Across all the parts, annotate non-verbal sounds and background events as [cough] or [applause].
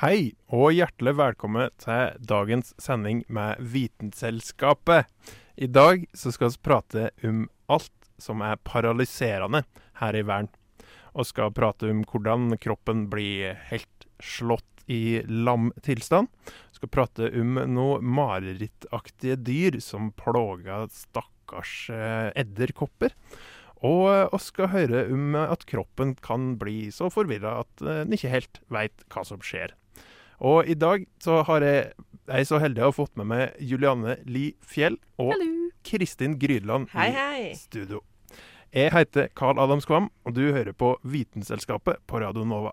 Hei, og hjertelig velkommen til dagens sending med Vitenselskapet. I dag så skal vi prate om alt som er paralyserende her i verden. Og skal prate om hvordan kroppen blir helt slått i lam tilstand. Skal prate om noe marerittaktige dyr som plager stakkars eh, edderkopper. Og vi skal høre om at kroppen kan bli så forvirra at eh, en ikke helt veit hva som skjer. Og i dag så har jeg, jeg er så heldig å ha fått med meg Julianne Li Fjell og Kristin Grydland Hei, i studio. Jeg heter Carl Adams Kvam, og du hører på Vitenselskapet på Radio Nova.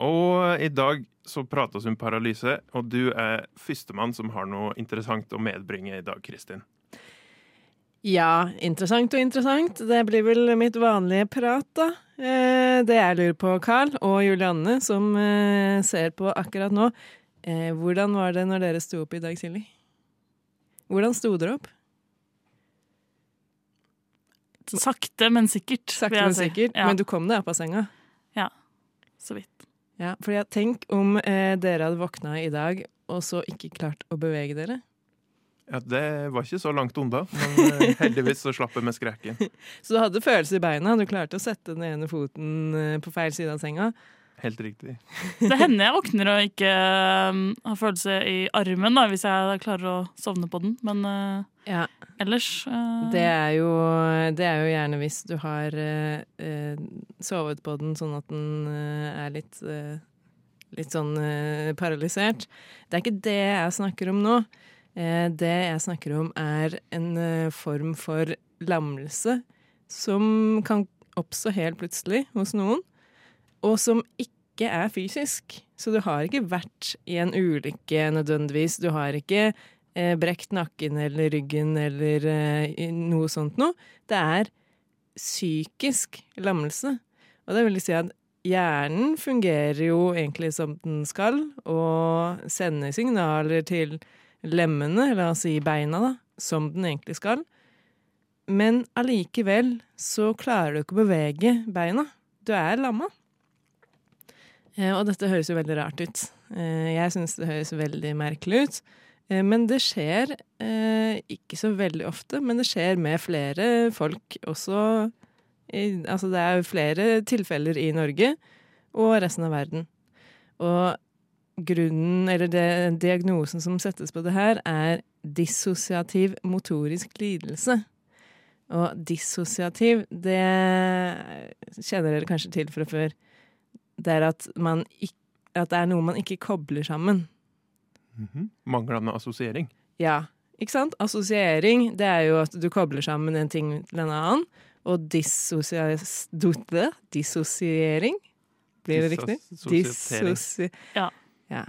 Og i dag så prates om paralyse, og du er førstemann som har noe interessant å medbringe i dag, Kristin. Ja, interessant og interessant. Det blir vel mitt vanlige prat, da. Eh, det jeg lurer på, Carl og Julianne, som eh, ser på akkurat nå. Eh, hvordan var det når dere sto opp i dag tidlig? Hvordan sto dere opp? Sakte, men sikkert. Sakte, men sikkert. Ja, Men du kom deg opp av senga? Ja. så vidt. Ja, for jeg tenk om eh, dere hadde våkna i dag og så ikke klart å bevege dere. Ja, Det var ikke så langt unna, men eh, [laughs] heldigvis så slapp jeg med skrekken. Så du hadde følelse i beina. Du klarte å sette den ene foten eh, på feil side av senga. Helt riktig. Det hender jeg våkner og ikke um, har følelse i armen, da, hvis jeg klarer å sovne på den. Men uh, Ja, ellers uh, Det er jo, det er jo gjerne hvis du har eh, eh, sovet på den sånn at den er litt, litt sånn paralysert. Det er ikke det jeg snakker om nå. Eh, det jeg snakker om, er en form for lammelse som kan oppstå helt plutselig hos noen, og som ikke er fysisk. Så du har ikke vært i en ulykke nødvendigvis. Du har ikke eh, brekt nakken eller ryggen eller eh, noe sånt noe. Det er psykisk lammelse. Og det vil si at hjernen fungerer jo egentlig som den skal, og sender signaler til lemmene, la oss si beina, da, som den egentlig skal. Men allikevel så klarer du ikke å bevege beina. Du er lamma. Eh, og dette høres jo veldig rart ut. Eh, jeg syns det høres veldig merkelig ut. Eh, Men det skjer ikke så veldig ofte, men det skjer med flere folk også. Altså det er flere tilfeller i Norge og resten av verden. Og grunnen, eller det, diagnosen som settes på det her, er dissosiativ motorisk lidelse. Og dissosiativ, det kjenner dere kanskje til fra før. Det er at, man ikk, at det er noe man ikke kobler sammen. Mhm. Manglende assosiering. Ja, ikke sant? Assosiering, det er jo at du kobler sammen en ting til en annen. Og Dissosiering? Blir det riktig? Dissosiering. Ja. ja.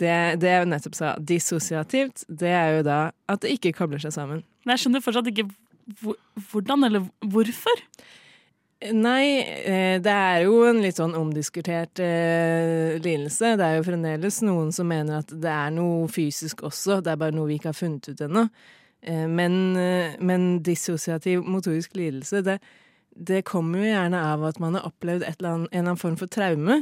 Det, det jeg nettopp sa, dissosiativt, det er jo da at det ikke kobler seg sammen. Men jeg skjønner fortsatt ikke hvordan eller hvorfor. Nei, eh, det er jo en litt sånn omdiskutert eh, lidelse. Det er jo fremdeles noen som mener at det er noe fysisk også, det er bare noe vi ikke har funnet ut ennå. Eh, men, eh, men dissosiativ motorisk lidelse, det, det kommer jo gjerne av at man har opplevd eller annet, en eller annen form for traume,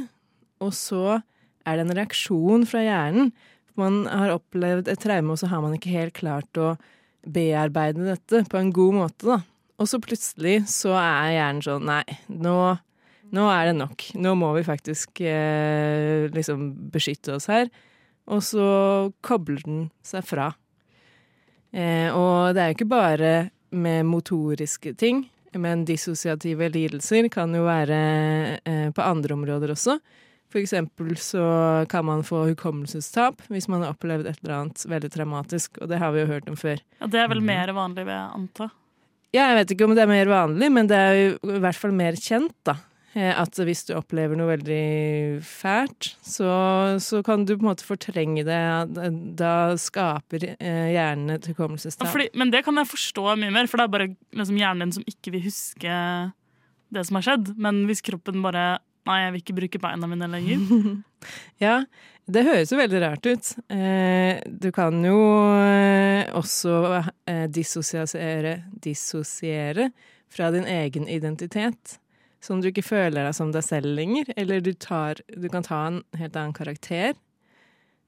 og så er det en reaksjon fra hjernen. Man har opplevd et traume, og så har man ikke helt klart å bearbeide dette på en god måte, da. Og så plutselig så er hjernen sånn Nei, nå, Nå er det nok. Nå må vi faktisk eh, liksom beskytte oss her. Og så kobler den seg fra. Eh, og det er jo ikke bare med motoriske ting, men dissosiative lidelser kan jo være eh, på andre områder også. For eksempel så kan man få hukommelsestap hvis man har opplevd et eller annet veldig traumatisk, og det har vi jo hørt om før. Ja, det er vel mer vanlig, vil jeg anta. Ja, jeg vet ikke om det er mer vanlig, men det er jo i hvert fall mer kjent, da. Eh, At hvis du opplever noe veldig fælt, så, så kan du på en måte fortrenge det. Da skaper eh, hjernen et hukommelsestap. Men det kan jeg forstå mye mer, for det er bare liksom, hjernen som ikke vil huske det som har skjedd. Men hvis kroppen bare Nei, jeg vil ikke bruke beina mine lenger. [laughs] Ja, det høres jo veldig rart ut. Eh, du kan jo eh, også eh, dissosiere, dissosiere fra din egen identitet. Som du ikke føler deg som deg selv lenger. Eller du, tar, du kan ta en helt annen karakter.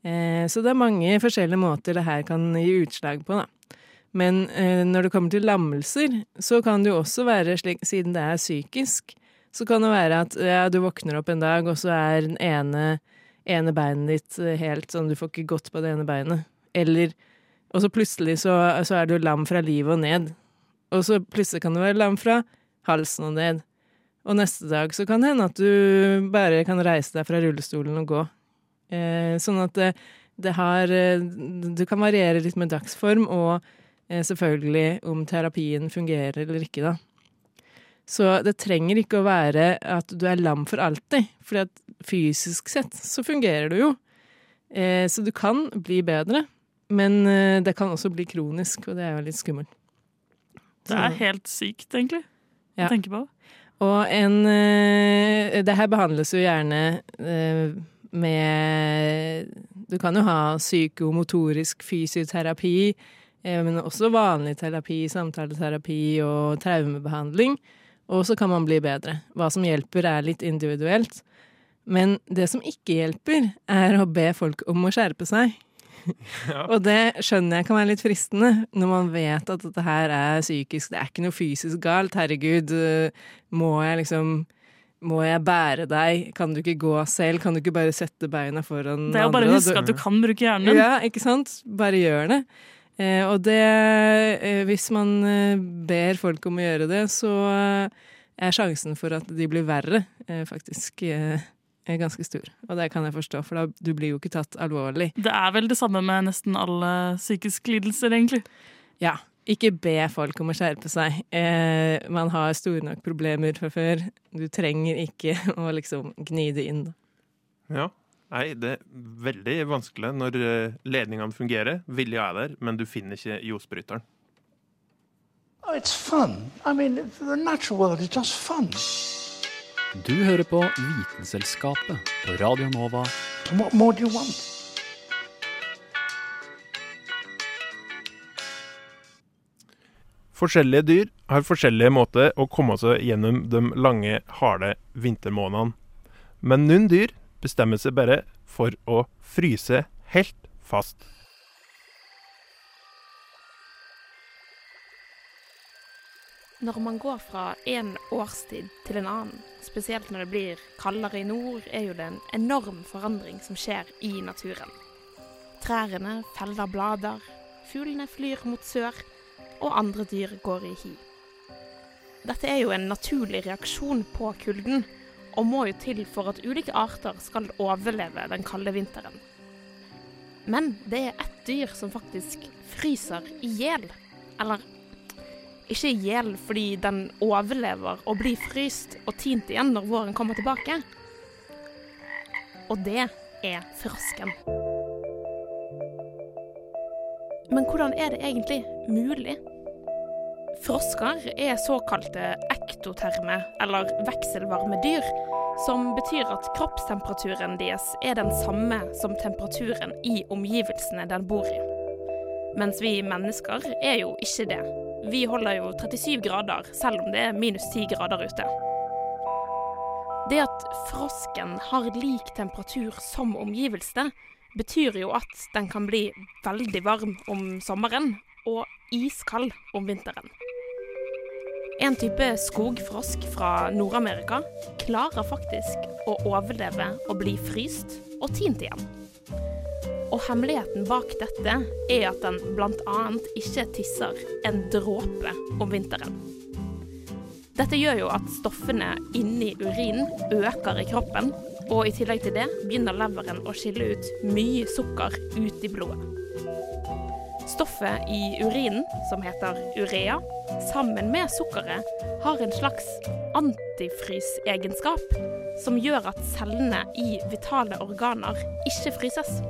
Så det er mange forskjellige måter det her kan gi utslag på, da. Men når det kommer til lammelser, så kan det jo også være slik, siden det er psykisk, så kan det være at ja, du våkner opp en dag, og så er den ene, ene beinet ditt eh, helt sånn, du får ikke gått på det ene beinet. Eller Og så plutselig så, så er du lam fra livet og ned. Og så plutselig kan du være lam fra halsen og ned. Og neste dag så kan det hende at du bare kan reise deg fra rullestolen og gå. Eh, sånn at det, det har eh, Du kan variere litt med dagsform, og eh, selvfølgelig om terapien fungerer eller ikke, da. Så det trenger ikke å være at du er lam for alltid, for fysisk sett så fungerer du jo. Eh, så du kan bli bedre, men eh, det kan også bli kronisk, og det er jo litt skummelt. Det er helt sykt, egentlig, Ja. å tenke på. Og en eh, Det her behandles jo gjerne eh, med Du kan jo ha psykomotorisk fysioterapi, men også vanlig terapi, samtaleterapi og traumebehandling. Og så kan man bli bedre. Hva som hjelper, er litt individuelt. Men det som ikke hjelper, er å be folk om å skjerpe seg. [laughs] Og det skjønner jeg kan være litt fristende, når man vet at dette her er psykisk. Det er ikke noe fysisk galt. Herregud, øh, må jeg liksom Må jeg bære deg? Kan du ikke gå selv? Kan du ikke bare sette beina foran andre? Det er jo bare å huske at du kan bruke hjernen. Ja, ikke sant? Bare gjør det. Eh, og det eh, Hvis man eh, ber folk om å gjøre det, så er sjansen for at de blir verre, faktisk er ganske stor. Og det kan jeg forstå, for da, du blir jo ikke tatt alvorlig. Det er vel det samme med nesten alle psykiske lidelser, egentlig. Ja, ikke be folk om å skjerpe seg. Eh, man har store nok problemer fra før. Du trenger ikke [laughs] å liksom gni det inn. Ja. Nei, det er veldig vanskelig når eh, ledningene fungerer. Vilja er der, men du finner ikke ljosbryteren. Oh, it's fun. I mean, the natural world is just fun. Du hører på Vitenselskapet på Radio Nova. What more do you want? Forskjellige dyr har forskjellige måter å komme seg gjennom de lange, harde vintermånedene. Men noen dyr bestemmer seg bare for å fryse helt fast. Når man går fra en årstid til en annen, spesielt når det blir kaldere i nord, er jo det en enorm forandring som skjer i naturen. Trærne feller blader, fuglene flyr mot sør, og andre dyr går i hi. Dette er jo en naturlig reaksjon på kulden, og må jo til for at ulike arter skal overleve den kalde vinteren. Men det er ett dyr som faktisk fryser i hjel. Eller ikke i hjel fordi den overlever og blir fryst og tint igjen når våren kommer tilbake. Og det er frosken. Men hvordan er det egentlig mulig? Frosker er såkalte ektoterme, eller vekselvarme dyr, som betyr at kroppstemperaturen deres er den samme som temperaturen i omgivelsene den bor i. Mens vi mennesker er jo ikke det. Vi holder jo 37 grader, selv om det er minus 10 grader ute. Det at frosken har lik temperatur som omgivelsene, betyr jo at den kan bli veldig varm om sommeren og iskald om vinteren. En type skogfrosk fra Nord-Amerika klarer faktisk å overleve og bli fryst og tint igjen. Og hemmeligheten bak dette er at den bl.a. ikke tisser en dråpe om vinteren. Dette gjør jo at stoffene inni urinen øker i kroppen, og i tillegg til det begynner leveren å skille ut mye sukker ut i blodet. Stoffet i urinen, som heter urea, sammen med sukkeret, har en slags antifrysegenskap som gjør at cellene i vitale organer ikke fryses.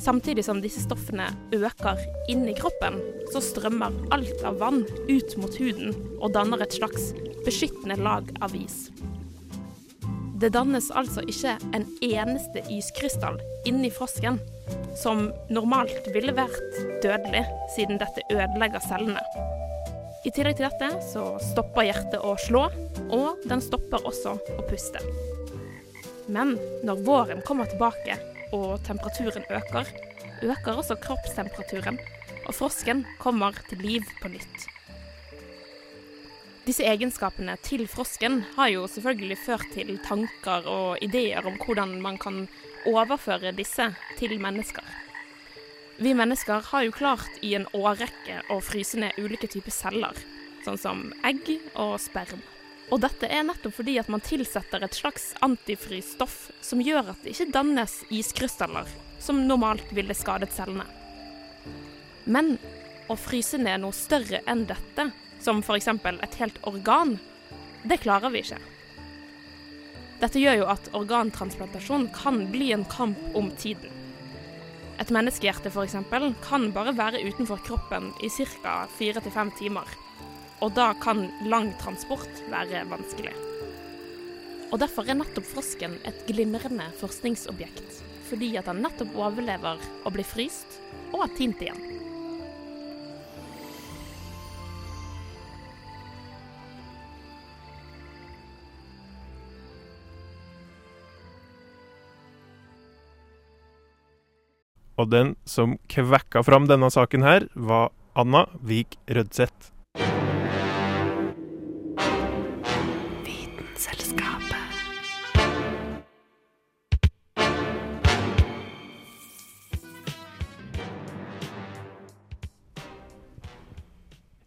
Samtidig som disse stoffene øker inn i kroppen, så strømmer alt av vann ut mot huden og danner et slags beskyttende lag av is. Det dannes altså ikke en eneste iskrystall inni frosken, som normalt ville vært dødelig, siden dette ødelegger cellene. I tillegg til dette så stopper hjertet å slå, og den stopper også å puste. Men når våren kommer tilbake og temperaturen øker, øker også kroppstemperaturen, og frosken kommer til liv på nytt. Disse egenskapene til frosken har jo selvfølgelig ført til tanker og ideer om hvordan man kan overføre disse til mennesker. Vi mennesker har jo klart i en årrekke å fryse ned ulike typer celler, sånn som egg og sperm. Og dette er nettopp fordi at man tilsetter et slags antifrysstoff som gjør at det ikke dannes iskrystaller, som normalt ville skadet cellene. Men å fryse ned noe større enn dette, som f.eks. et helt organ, det klarer vi ikke. Dette gjør jo at organtransplantasjon kan bli en kamp om tiden. Et menneskehjerte f.eks. kan bare være utenfor kroppen i ca. fire til fem timer. Og da kan lang transport være vanskelig. Og derfor er nettopp frosken et glimrende forskningsobjekt. Fordi at den nettopp overlever å bli fryst og er tint igjen. Og den som kvekka fram denne saken her, var Anna Vik Rødseth.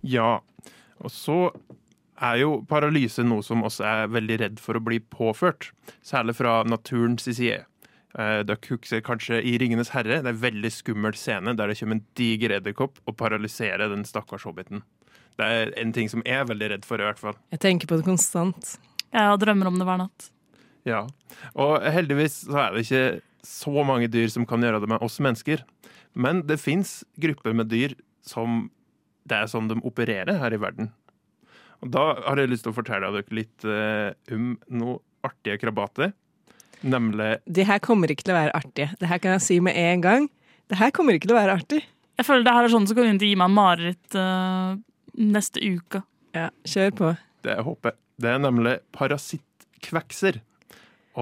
Ja, og så er jo paralyse noe som også er veldig redd for å bli påført. Særlig fra naturens side. Eh, Dere husker kanskje i 'Ringenes herre'. Det er en veldig skummel scene der det kommer en diger edderkopp og paralyserer den stakkars hobbiten. Det er en ting som jeg er veldig redd for, i hvert fall. Jeg tenker på det konstant. Jeg drømmer om det hver natt. Ja, Og heldigvis så er det ikke så mange dyr som kan gjøre det med oss mennesker. Men det fins grupper med dyr som det er sånn de opererer her i verden. Og Da har jeg lyst til å fortelle dere litt eh, om noe artige krabater. Nemlig Det her kommer ikke til å være artig. Det her kan jeg si med en gang. Det her kommer ikke til å være artig. Jeg føler det her er sånn som kommer til å gi meg mareritt uh, neste uke. Ja, kjør på. Det jeg håper. Det er nemlig parasittkvekser.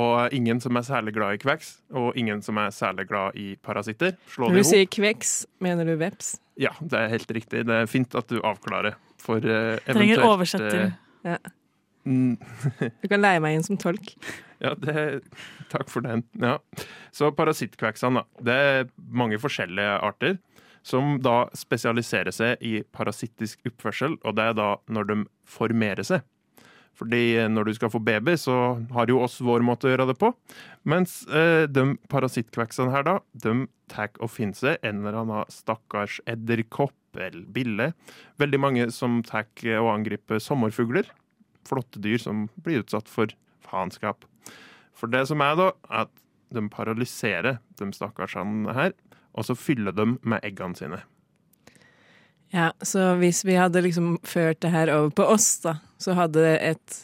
Og ingen som er særlig glad i kveks, og ingen som er særlig glad i parasitter. Slå Når du sier kveks, mener du veps? Ja, det er helt riktig. Det er fint at du avklarer. For uh, Trenger oversetter. Uh, Ja. Du kan leie meg inn som tolk. Ja, det, takk for den. Ja. Så parasittkveksene, da. Det er mange forskjellige arter som da spesialiserer seg i parasittisk oppførsel, og det er da når de formerer seg. Fordi når du skal få baby, så har jo oss vår måte å gjøre det på. Mens eh, de parasittkveksene her, da, de tar og finner seg en eller annen stakkars edderkopp eller bille. Veldig mange som tar og angriper sommerfugler. Flotte dyr som blir utsatt for faenskap. For det som er, da, er at de paralyserer de stakkarsene her, og så fyller de med eggene sine. Ja, så hvis vi hadde liksom ført det her over på oss, da, så hadde et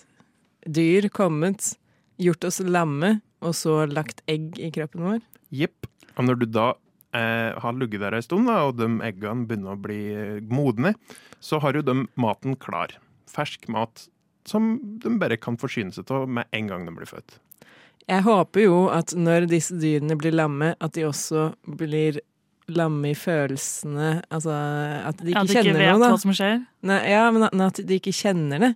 dyr kommet, gjort oss lamme, og så lagt egg i kroppen vår. Jepp. Og når du da eh, har ligget der ei stund, da, og de eggene begynner å bli modne, så har jo de maten klar. Fersk mat som de bare kan forsyne seg av med en gang de blir født. Jeg håper jo at når disse dyrene blir lamme, at de også blir lamme i følelsene. Altså at de ikke Ja, at de ikke vet noe, hva som skjer. Nei, ja, men at- at de ikke kjenner det.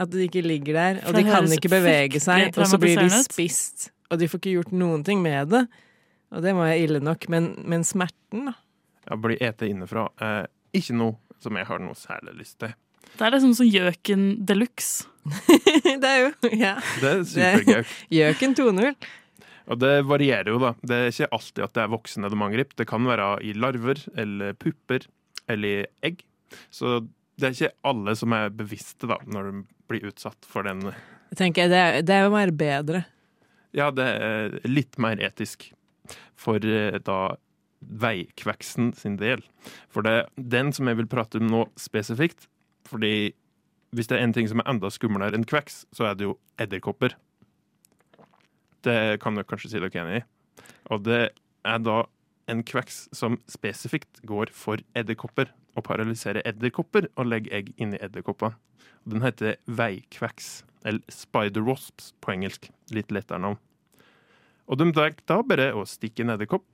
At de ikke ligger der, og de kan ikke bevege seg, og så blir de spist, og de får ikke gjort noen ting med det. Og det må jeg ille nok, men, men smerten, da. Ja, bli ete innenfra Eh, ikke noe som jeg har noe særlig lyst til. Det er liksom sånn gjøken de luxe. [laughs] det er jo Ja. Det er supergøy. [laughs] Gjøken 2.0. Og det varierer jo, da. Det er ikke alltid at det er voksne de angriper. Det kan være i larver eller pupper eller i egg. Så det er ikke alle som er bevisste da, når de blir utsatt for den. Jeg tenker, det, er- det er jo mer bedre. Ja, det er litt mer etisk for eh, da veikveksen sin del. For det er den som jeg vil prate om nå spesifikt. Fordi hvis det er en ting som er enda skumlere enn kveks, så er det jo edderkopper. Det kan dere kanskje si dere enig i. Og det er da en kveks som spesifikt går for edderkopper. Og paralyserer edderkopper og legger egg inni edderkopper. Den heter veikveks, eller spider wasps på engelsk. Litt lettere navn. Og de velger da bare å stikke en edderkopp,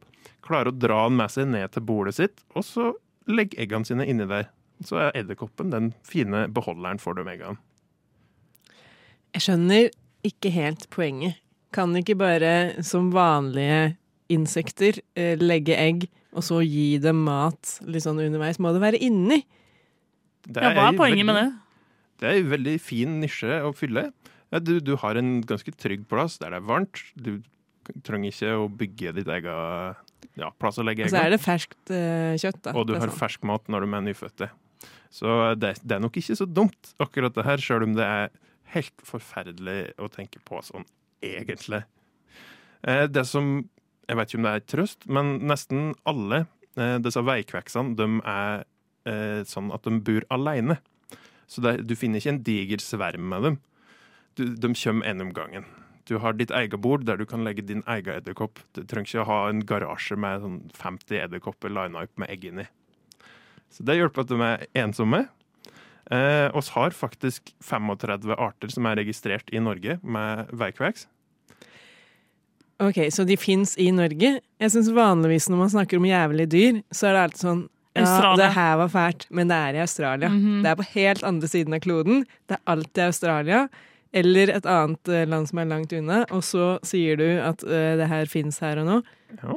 klare å dra den med seg ned til bordet sitt, og så legge eggene sine inni der. Så er edderkoppen den fine beholderen for dem eggene. Jeg skjønner ikke helt poenget. Kan ikke bare, som vanlige insekter, eh, legge egg, og så gi dem mat litt sånn underveis? Må det være inni? Det Ja, hva er poenget poenget med det? Det er en veldig fin nisje å fylle. Ja, du, du har en ganske trygg plass der det er varmt. Du trenger ikke å bygge ditt eget ja, plass å legge Og så er det ferskt eh, kjøtt, da. Og du har fersk mat når du er nyfødte. Så det, det er nok ikke så dumt, akkurat det her, sjøl om det er helt forferdelig å tenke på sånn, egentlig. Eh, Det som Jeg vet ikke om det er trøst, men nesten alle eh, disse veikveksene, de er eh, sånn at de bor alene. Så det, du finner ikke en diger sverm med dem. Du, de kommer en om gangen. Du har ditt eget bord der du kan legge din egen edderkopp. Du trenger ikke å ha en garasje med sånn 50 edderkopper lina opp med egg inni. Så det hjelper at de er ensomme. Eh, oss har faktisk 35 arter som er registrert i Norge med veikveks. Ok, så de fins i Norge. Jeg syns vanligvis når man snakker om jævlige dyr, så er det alltid sånn ja, Australia. det her var fælt, men det er i Australia. Mhm. Det er på helt andre siden av kloden. Det er alltid Australia. Eller et annet eh, land som er langt unna. Og så sier du at uh, det her fins her og nå. Ja.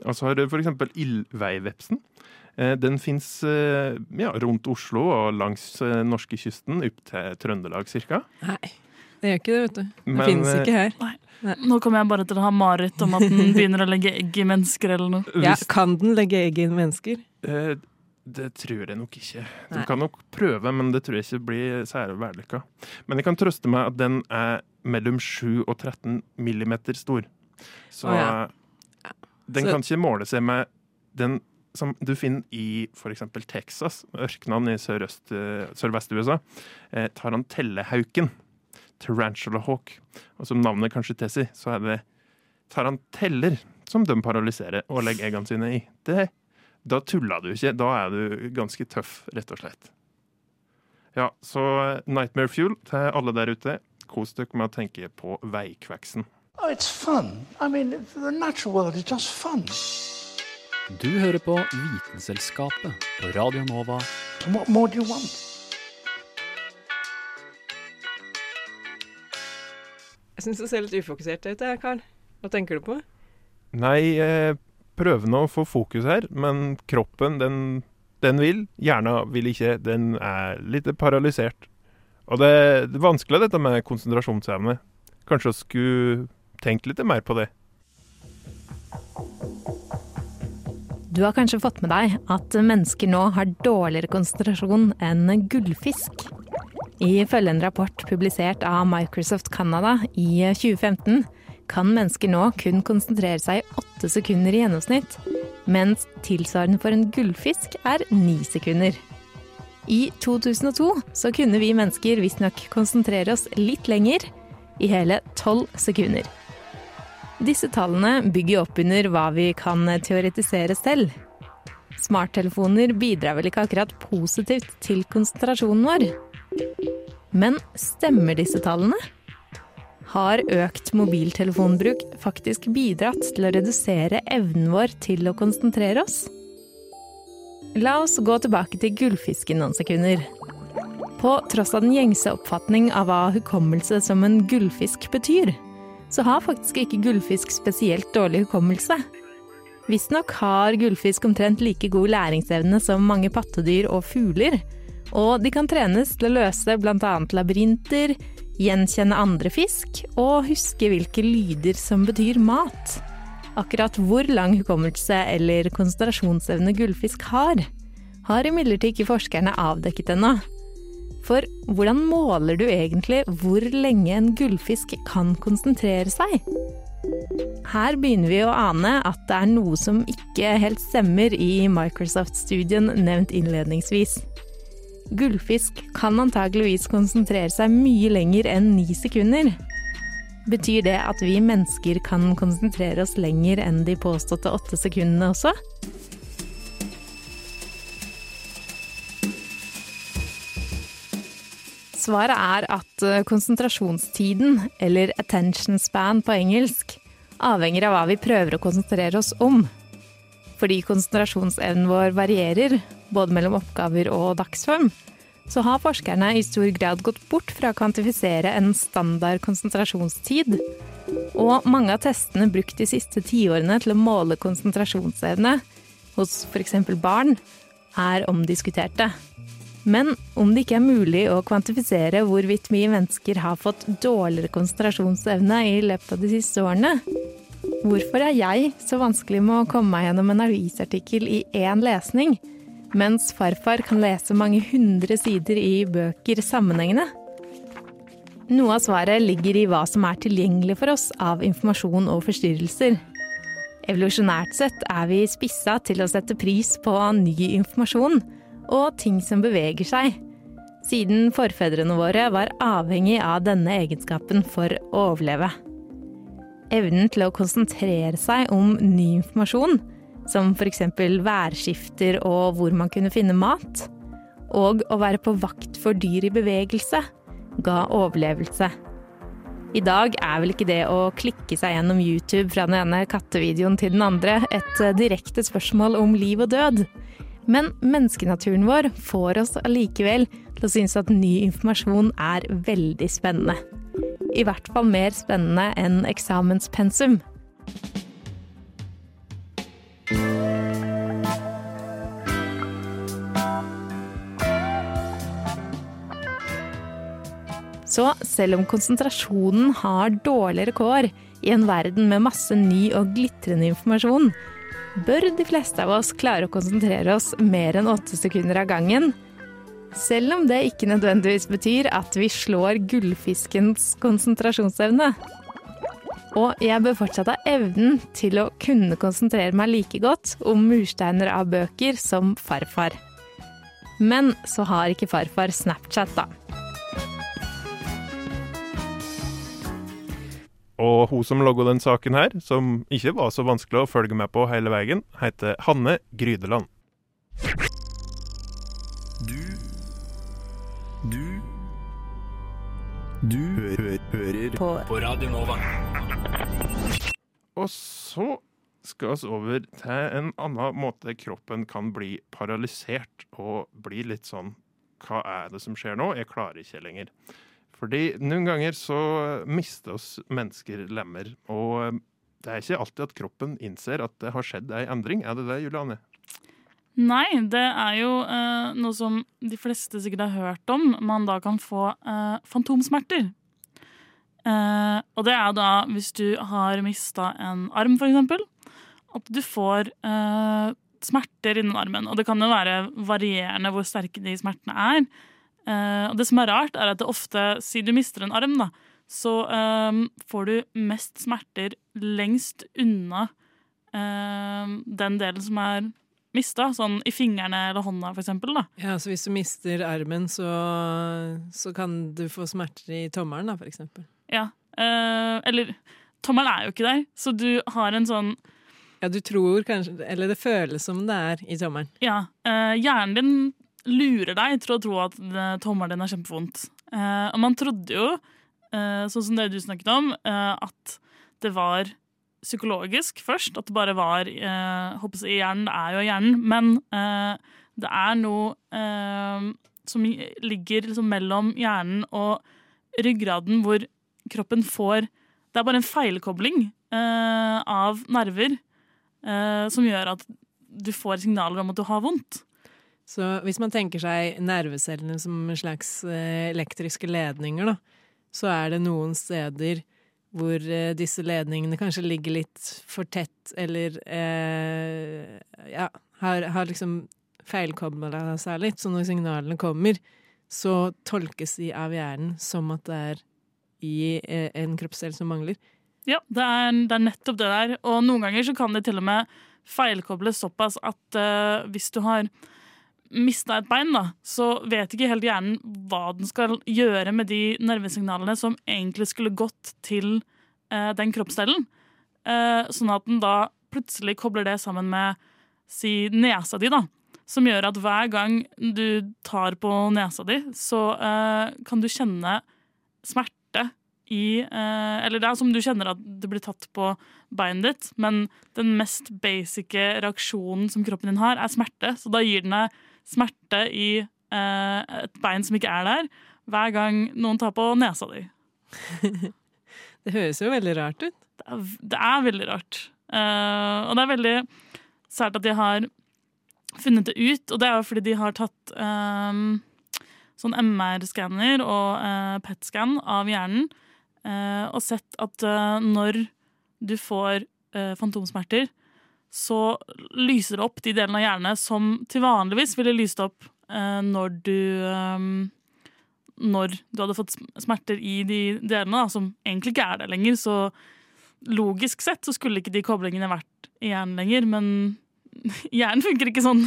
Og så har du for eksempel ildveivepsen. Eh, den fins eh, ja, rundt Oslo og langs eh, norskekysten opp til Trøndelag cirka. Nei, det gjør ikke det, vet du. Det finnes fins ikke her. Nei. Nå kommer jeg bare til å ha mareritt om at den begynner å legge egg i mennesker eller noe. Ja, kan den legge egg i mennesker? Eh, det tror jeg nok ikke. Du Nei. kan nok prøve, men det tror jeg ikke blir særlig vellykka. Men jeg kan trøste meg at den er mellom 7 og 13 millimeter stor. Så oh, ja. den Så- kan ikke måle seg med den som du finner i f.eks. Texas, ørkenen i eh, sørvest-USA. Eh, tarantellehauken. Tarantula hawk. Og som navnet kanskje tilsier, så er det taranteller som de paralyserer og legger eggene sine i. Det da tuller du ikke. Da er du ganske tøff, rett og slett. Ja, så eh, Nightmare Fuel til alle der ute. Kos dere med å tenke på veikveksen. Oh, it's fun. I mean, the natural world is just. Du hører på Vitenselskapet på Radio Nova. What more do you want? Jeg syns du ser litt ufokusert ut, jeg, Karl. Hva tenker du på? Nei, jeg prøver nå å få fokus her, men kroppen, den, den vil. Hjernen vil ikke. Den er litt paralysert. Og det, det er vanskelig dette med konsentrasjonsevne. Kanskje jeg skulle tenkt litt mer på det. Du har kanskje fått med deg at mennesker nå har dårligere konsentrasjon enn gullfisk. Ifølge en rapport publisert av Microsoft Canada i 2015 kan mennesker nå kun konsentrere seg i åtte sekunder i gjennomsnitt, mens tilsvarende for en gullfisk er ni sekunder. I 2002 så kunne vi mennesker visstnok konsentrere oss litt lenger, i hele tolv sekunder. Disse tallene bygger opp under hva vi kan teoretisere selv. Smarttelefoner bidrar vel ikke akkurat positivt til konsentrasjonen vår. Men stemmer disse tallene? har økt mobiltelefonbruk faktisk bidratt til å redusere evnen vår til å konsentrere oss? La oss gå tilbake til gullfisken noen sekunder. På tross av den gjengse oppfatning av hva hukommelse som en gullfisk betyr, så har faktisk ikke gullfisk spesielt dårlig hukommelse. Visstnok har gullfisk omtrent like god læringsevne som mange pattedyr og fugler, og de kan trenes til å løse bl.a. labyrinter, gjenkjenne andre fisk og huske hvilke lyder som betyr mat. Akkurat hvor lang hukommelse eller konsentrasjonsevne gullfisk har, har imidlertid ikke forskerne avdekket ennå. For hvordan måler du egentlig hvor lenge en gullfisk kan konsentrere seg? Her begynner vi å ane at det er noe som ikke helt stemmer i Microsoft-studien nevnt innledningsvis. Gullfisk kan antageligvis konsentrere seg mye lenger enn ni sekunder. Betyr det at vi mennesker kan konsentrere oss lenger enn de påståtte åtte sekundene også? Svaret er at eh, konsentrasjonstiden, eller attention span på engelsk, avhenger av hva vi prøver å konsentrere oss om. Fordi konsentrasjonsevnen vår varierer, både mellom oppgaver og dagsform, så har forskerne i stor grad gått bort fra å kvantifisere en standard konsentrasjonstid. Og mange av testene brukt de siste tiårene til å måle konsentrasjonsevne hos f.eks. barn, er omdiskuterte. Men om det ikke er mulig å kvantifisere hvorvidt vi mennesker har fått dårligere konsentrasjonsevne i løpet av de siste årene, hvorfor er jeg så vanskelig med å komme meg gjennom en avisartikkel i én lesning, mens farfar kan lese mange hundre sider i bøker sammenhengende? Noe av svaret ligger i hva som er tilgjengelig for oss av informasjon og forstyrrelser. Evolusjonært sett er vi spissa til å sette pris på ny informasjon og ting som beveger seg, siden forfedrene våre var avhengig av denne egenskapen for å overleve. Evnen til å konsentrere seg om ny informasjon, som f.eks. værskifter og hvor man kunne finne mat, og å være på vakt for dyr i bevegelse, ga overlevelse. I dag er vel ikke det å klikke seg gjennom YouTube fra den ene kattevideoen til den andre et direkte spørsmål om liv og død. Men menneskenaturen vår får oss allikevel til å synes at ny informasjon er veldig spennende. I hvert fall mer spennende enn eksamenspensum. Så selv om konsentrasjonen har dårligere kår i en verden med masse ny og glitrende informasjon, bør de fleste av oss klare å konsentrere oss mer enn åtte sekunder av gangen. Selv om det ikke nødvendigvis betyr at vi slår gullfiskens konsentrasjonsevne. Og jeg bør fortsatt ha evnen til å kunne konsentrere meg like godt om mursteiner av bøker som farfar. Men så har ikke farfar Snapchat, da. Og hun som logga den saken her, som ikke var så vanskelig å følge med på hele veien, heter Hanne Grydeland. Du Du Du hø hører på. på Radio Nova. Og så skal vi over til en annen måte kroppen kan bli paralysert og bli litt sånn Hva er det som skjer nå? Jeg klarer ikke lenger. Fordi noen ganger så mister oss mennesker lemmer. Og det er ikke alltid at kroppen innser at det har skjedd ei endring. Er det det, Juliane? Nei, det er jo eh, noe som de fleste sikkert har hørt om. Man da kan få eh, fantomsmerter. Eh, og det er da hvis du har mista en arm, eksempel. At du får eh, smerter innen armen. Og det kan jo være varierende hvor sterke de smertene er. Eh, og det som er rart, er at det ofte, siden du mister en arm, da, så eh, får du mest smerter lengst unna eh, den delen som er mista, sånn i fingrene eller hånda, for eksempel. Da. Ja, så hvis du mister armen, så, så kan du få smerter i tommelen, da, for eksempel. Ja. Eh, eller tommelen er jo ikke der, så du har en sånn Ja, du tror kanskje Eller det føles som det er i tommelen. Ja. eh, hjernen din lurer deg til å tro at tommelen din er kjempevondt. Eh, og man trodde jo eh, sånn som det du snakket om, eh, at det var psykologisk først. At det bare var eh, håper jeg, Hjernen det er jo hjernen, men det er noe som ligger liksom mellom hjernen og ryggraden, hvor kroppen får Det er bare en feilkobling av nerver som gjør at du får signaler om at du har vondt. Så hvis man tenker seg nervecellene som en slags eh, elektriske ledninger, da, så er det noen steder hvor eh, disse ledningene kanskje ligger litt for tett, eller eh, ja, har, har liksom feilkobla seg litt. Så når signalene kommer, så tolkes de av hjernen som at det er i eh, en kroppsdel som mangler. Ja, det er, det er, nettopp det der. Og noen ganger så kan det til og med feilkobles såpass at uh, hvis du har mista et bein, da, så vet ikke helt hjernen hva den skal gjøre med de nervesignalene som egentlig skulle gått til eh, den kroppsdelen. Eh, sånn at den da plutselig kobler det sammen med si nesa di, da. Som gjør at hver gang du tar på nesa di, så eh, kan du kjenne smerte i Eller det er som du kjenner at det blir tatt på beinet ditt, men den mest basic reaksjonen som kroppen din har, er smerte. Så da gir den deg smerte i eh, et bein som ikke er der, hver gang noen tar på nesa di. [laughs] det høres jo veldig rart ut. Det er, det er veldig rart. Uh, og det er veldig sært at de har funnet det ut, og det er jo fordi de har tatt um, sånn MR-skanner og uh, PET-scan av hjernen uh, og sett at når du får fantomsmerter, så lyser det opp de delene av hjernen som til vanligvis ville lyst opp eh, når du eh, Når du hadde fått smerter i de delene, da, som egentlig ikke er der lenger. Så logisk sett så skulle ikke de koblingene vært i hjernen lenger, men [laughs] hjernen funker ikke sånn.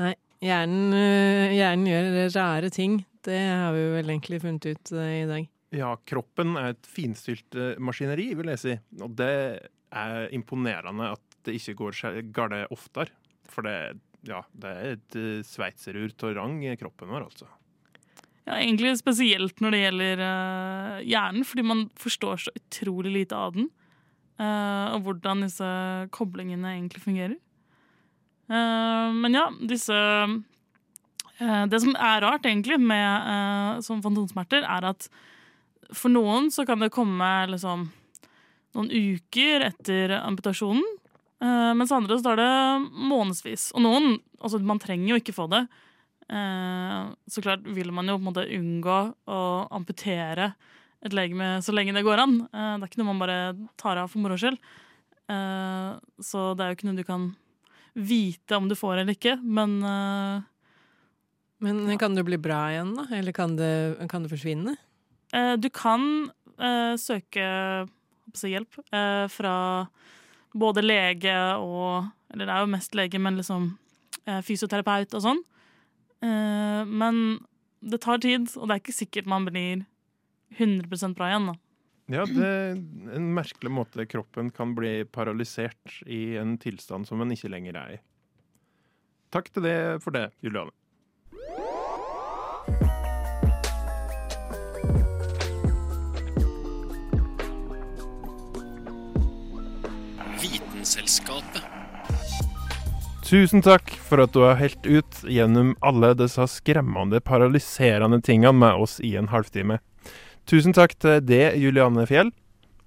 Nei. Hjernen, eh, hjernen gjør rare ting. Det har vi vel egentlig funnet ut eh, i dag. Ja, kroppen er et finstilt eh, maskineri, vil jeg si. Og det er imponerende at det ikke går galt oftere. For det, ja, det er et uh, sveitserur av rang i kroppen vår, altså. Ja, egentlig spesielt når det gjelder uh, hjernen, fordi man forstår så utrolig lite av den. Uh, og hvordan disse koblingene egentlig fungerer. Uh, men ja, disse Det som er rart, egentlig, med som fantomsmerter, er at for noen så kan det komme liksom noen uker etter amputasjonen. Uh, mens andre så tar det månedsvis. Og noen Altså, man trenger jo ikke få det. Uh, så klart vil man jo på en måte unngå å amputere et legeme så lenge det går an. Uh, det er ikke noe man bare tar av for moro skyld. så det er jo ikke noe du kan vite om du får eller ikke, men Men kan du bli bra igjen, da? Eller kan det, kan det forsvinne? du kan søke hjelp fra både lege og Eller det er jo mest lege, men liksom eh, fysioterapeut og sånn. Eh, men det tar tid, og det er ikke sikkert man blir 100% bra igjen. da. Ja, det er en merkelig måte kroppen kan bli paralysert i en tilstand som en ikke lenger er i. Takk til det for det, Juliane. Vitenselskapet. Tusen takk for at du har helt ut gjennom alle disse skremmende, paralyserende tingene med oss i en halvtime. Tusen takk til det, Juliane Fjell.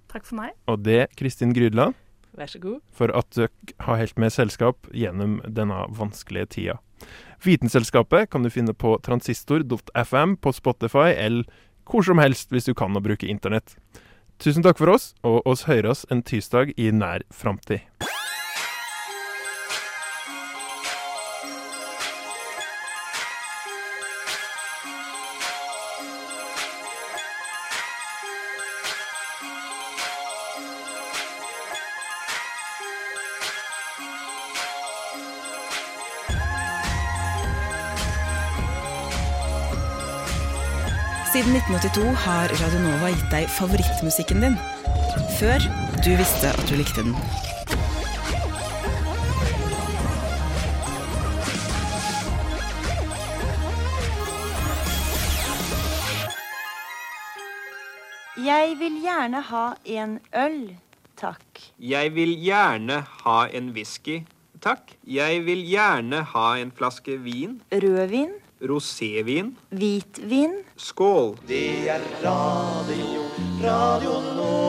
Takk for meg. Og det, Kristin Grydland. Vær så god. For at dere har helt med selskap gjennom denne vanskelige tida. Vitenselskapet kan du finne på transistor.fm på Spotify, eller hvor som helst hvis du kan å bruke internett. Tusen takk for oss, og oss høres en tirsdag i nær framtid. Siden 1982 har Radionova gitt deg favorittmusikken din. Før du visste at du likte den. Jeg vil gjerne ha en øl, takk. Jeg vil gjerne ha en whisky, takk. Jeg vil gjerne ha en flaske vin. Rødvin, Rosévin. hvitvin. Skål. Det er radio, radio nå.